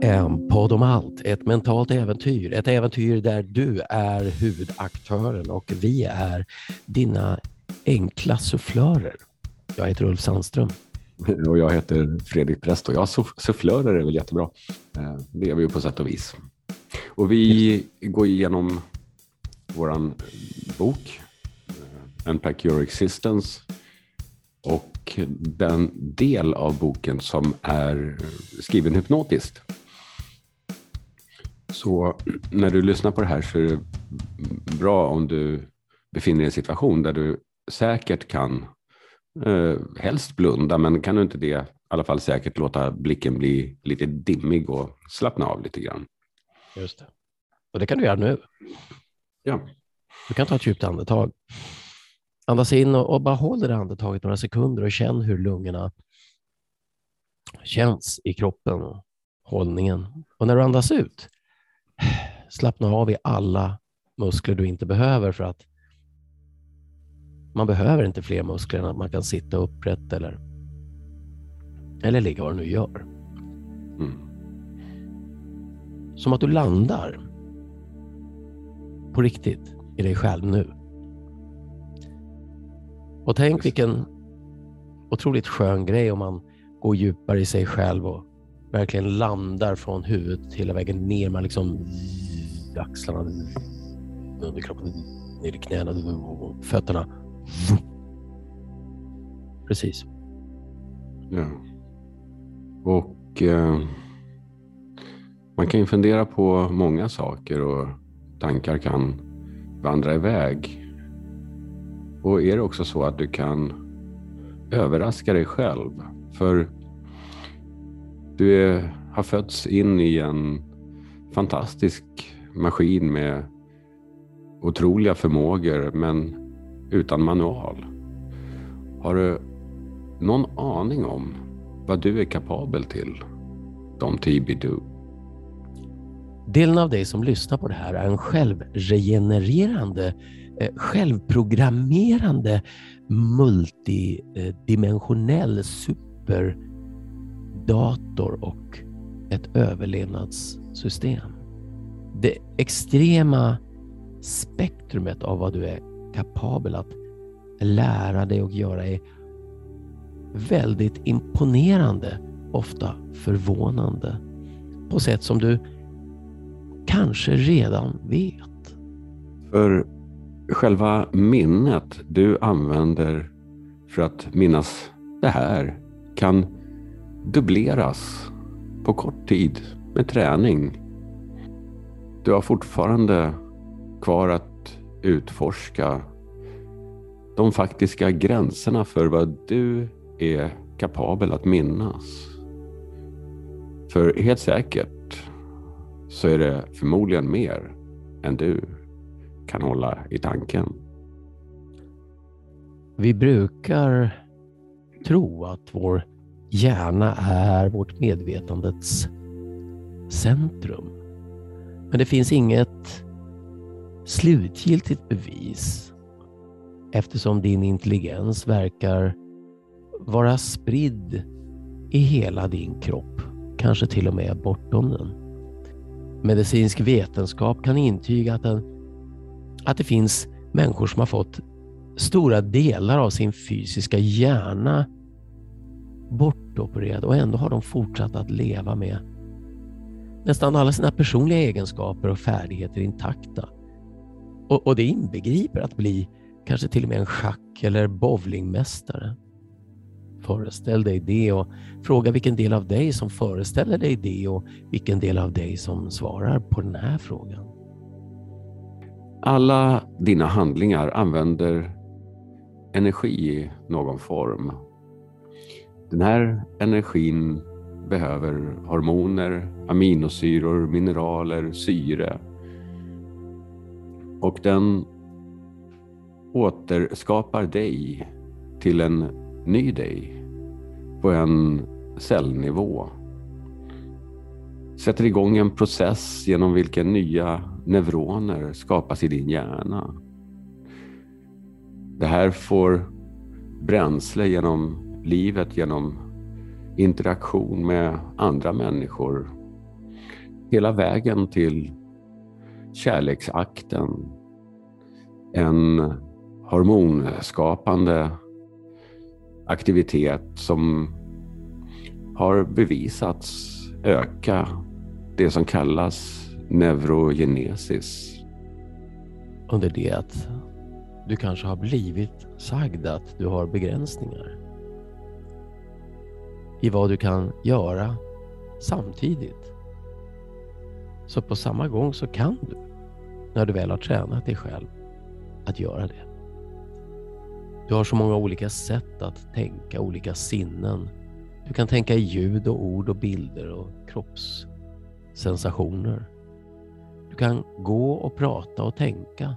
En podd om allt, ett mentalt äventyr. Ett äventyr där du är huvudaktören och vi är dina enkla sufflörer. Jag heter Ulf Sandström. Och jag heter Fredrik Präst och ja, sufflörer är väl jättebra. Eh, det är vi ju på sätt och vis. Och vi går igenom vår bok Unpack Your Existence och den del av boken som är skriven hypnotiskt. Så när du lyssnar på det här så är det bra om du befinner dig i en situation där du säkert kan, eh, helst blunda, men kan du inte det, i alla fall säkert låta blicken bli lite dimmig och slappna av lite grann. Just det. Och det kan du göra nu. Ja. Du kan ta ett djupt andetag. Andas in och, och bara håll det andetaget några sekunder och känn hur lungorna känns i kroppen och hållningen. Och när du andas ut, slappna av i alla muskler du inte behöver för att man behöver inte fler muskler än att man kan sitta upprätt eller, eller ligga vad du nu gör. Mm. Som att du landar på riktigt i dig själv nu. Och tänk vilken otroligt skön grej om man går djupare i sig själv och verkligen landar från huvudet hela vägen ner. Man liksom axlarna, underkroppen, ner i knäna, fötterna. Precis. Ja. Och eh, man kan ju fundera på många saker och tankar kan vandra iväg. Och är det också så att du kan överraska dig själv. För du är, har fötts in i en fantastisk maskin med otroliga förmågor men utan manual. Har du någon aning om vad du är kapabel till? Don't TB-do. Delen av dig som lyssnar på det här är en självregenererande, Eh, självprogrammerande, multidimensionell superdator och ett överlevnadssystem. Det extrema spektrumet av vad du är kapabel att lära dig och göra är väldigt imponerande, ofta förvånande på sätt som du kanske redan vet. För själva minnet du använder för att minnas det här kan dubbleras på kort tid med träning. Du har fortfarande kvar att utforska de faktiska gränserna för vad du är kapabel att minnas. För helt säkert så är det förmodligen mer än du kan hålla i tanken. Vi brukar tro att vår hjärna är vårt medvetandets centrum. Men det finns inget slutgiltigt bevis eftersom din intelligens verkar vara spridd i hela din kropp, kanske till och med bortom den. Medicinsk vetenskap kan intyga att, den, att det finns människor som har fått stora delar av sin fysiska hjärna bortopererad och ändå har de fortsatt att leva med nästan alla sina personliga egenskaper och färdigheter intakta. Och, och det inbegriper att bli kanske till och med en schack eller bowlingmästare. Föreställ dig det och fråga vilken del av dig som föreställer dig det och vilken del av dig som svarar på den här frågan. Alla dina handlingar använder energi i någon form. Den här energin behöver hormoner, aminosyror, mineraler, syre. Och den återskapar dig till en ny dig på en cellnivå. Sätter igång en process genom vilken nya neuroner skapas i din hjärna. det här får bränsle genom livet, genom interaktion med andra människor. Hela vägen till kärleksakten. En hormonskapande aktivitet som har bevisats öka det som kallas neurogenesis. Under det att du kanske har blivit sagd att du har begränsningar i vad du kan göra samtidigt. Så på samma gång så kan du, när du väl har tränat dig själv, att göra det. Du har så många olika sätt att tänka, olika sinnen. Du kan tänka i ljud och ord och bilder och kroppssensationer. Du kan gå och prata och tänka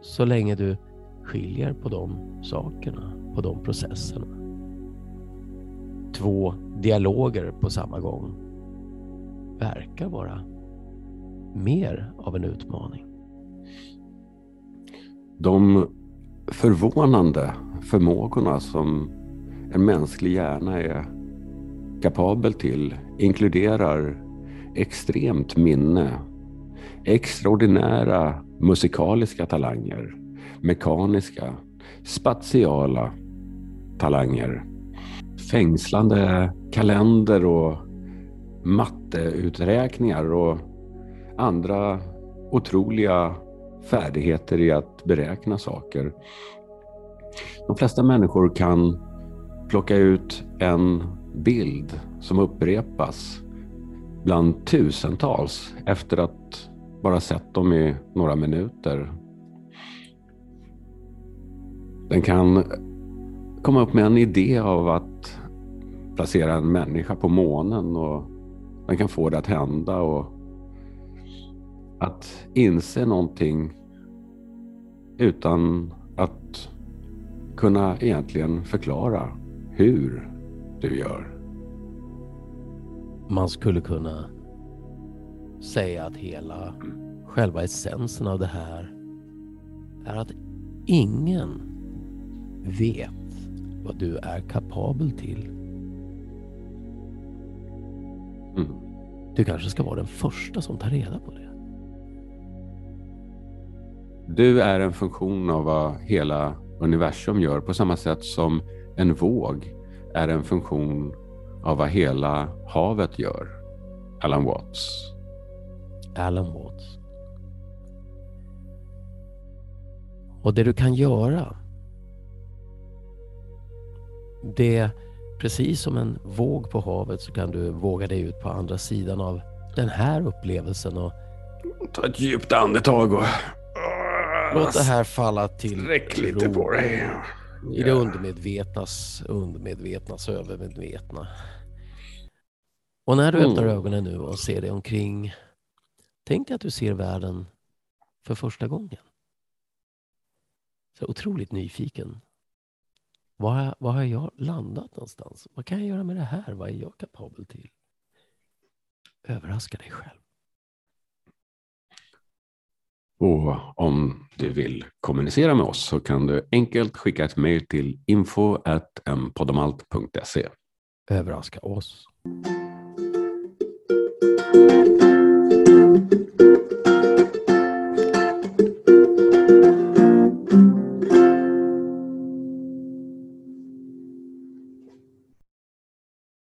så länge du skiljer på de sakerna, på de processerna. Två dialoger på samma gång verkar vara mer av en utmaning. De förvånande förmågorna som en mänsklig hjärna är kapabel till inkluderar extremt minne, extraordinära musikaliska talanger, mekaniska, spatiala talanger, fängslande kalender och matteuträkningar och andra otroliga färdigheter i att beräkna saker. De flesta människor kan plocka ut en bild som upprepas bland tusentals efter att bara sett dem i några minuter. Den kan komma upp med en idé av att placera en människa på månen och den kan få det att hända och att inse någonting utan att kunna egentligen förklara hur du gör. Man skulle kunna säga att hela själva essensen av det här är att ingen vet vad du är kapabel till. Mm. Du kanske ska vara den första som tar reda på det. Du är en funktion av vad hela universum gör på samma sätt som en våg är en funktion av vad hela havet gör. Alan Watts. Alan Watts. Och det du kan göra det precis som en våg på havet så kan du våga dig ut på andra sidan av den här upplevelsen och ta ett djupt andetag och låt det här falla till Sträck lite ro. på dig. I det undermedvetnas, undermedvetnas övermedvetna. Och när du mm. öppnar ögonen nu och ser dig omkring, tänk dig att du ser världen för första gången. Så otroligt nyfiken. Var, har, var har jag landat någonstans? Vad kan jag göra med det här? Vad är jag kapabel till? Överraska dig själv. Och om du vill kommunicera med oss så kan du enkelt skicka ett mejl till info.mpoddomalt.se. Överraska oss.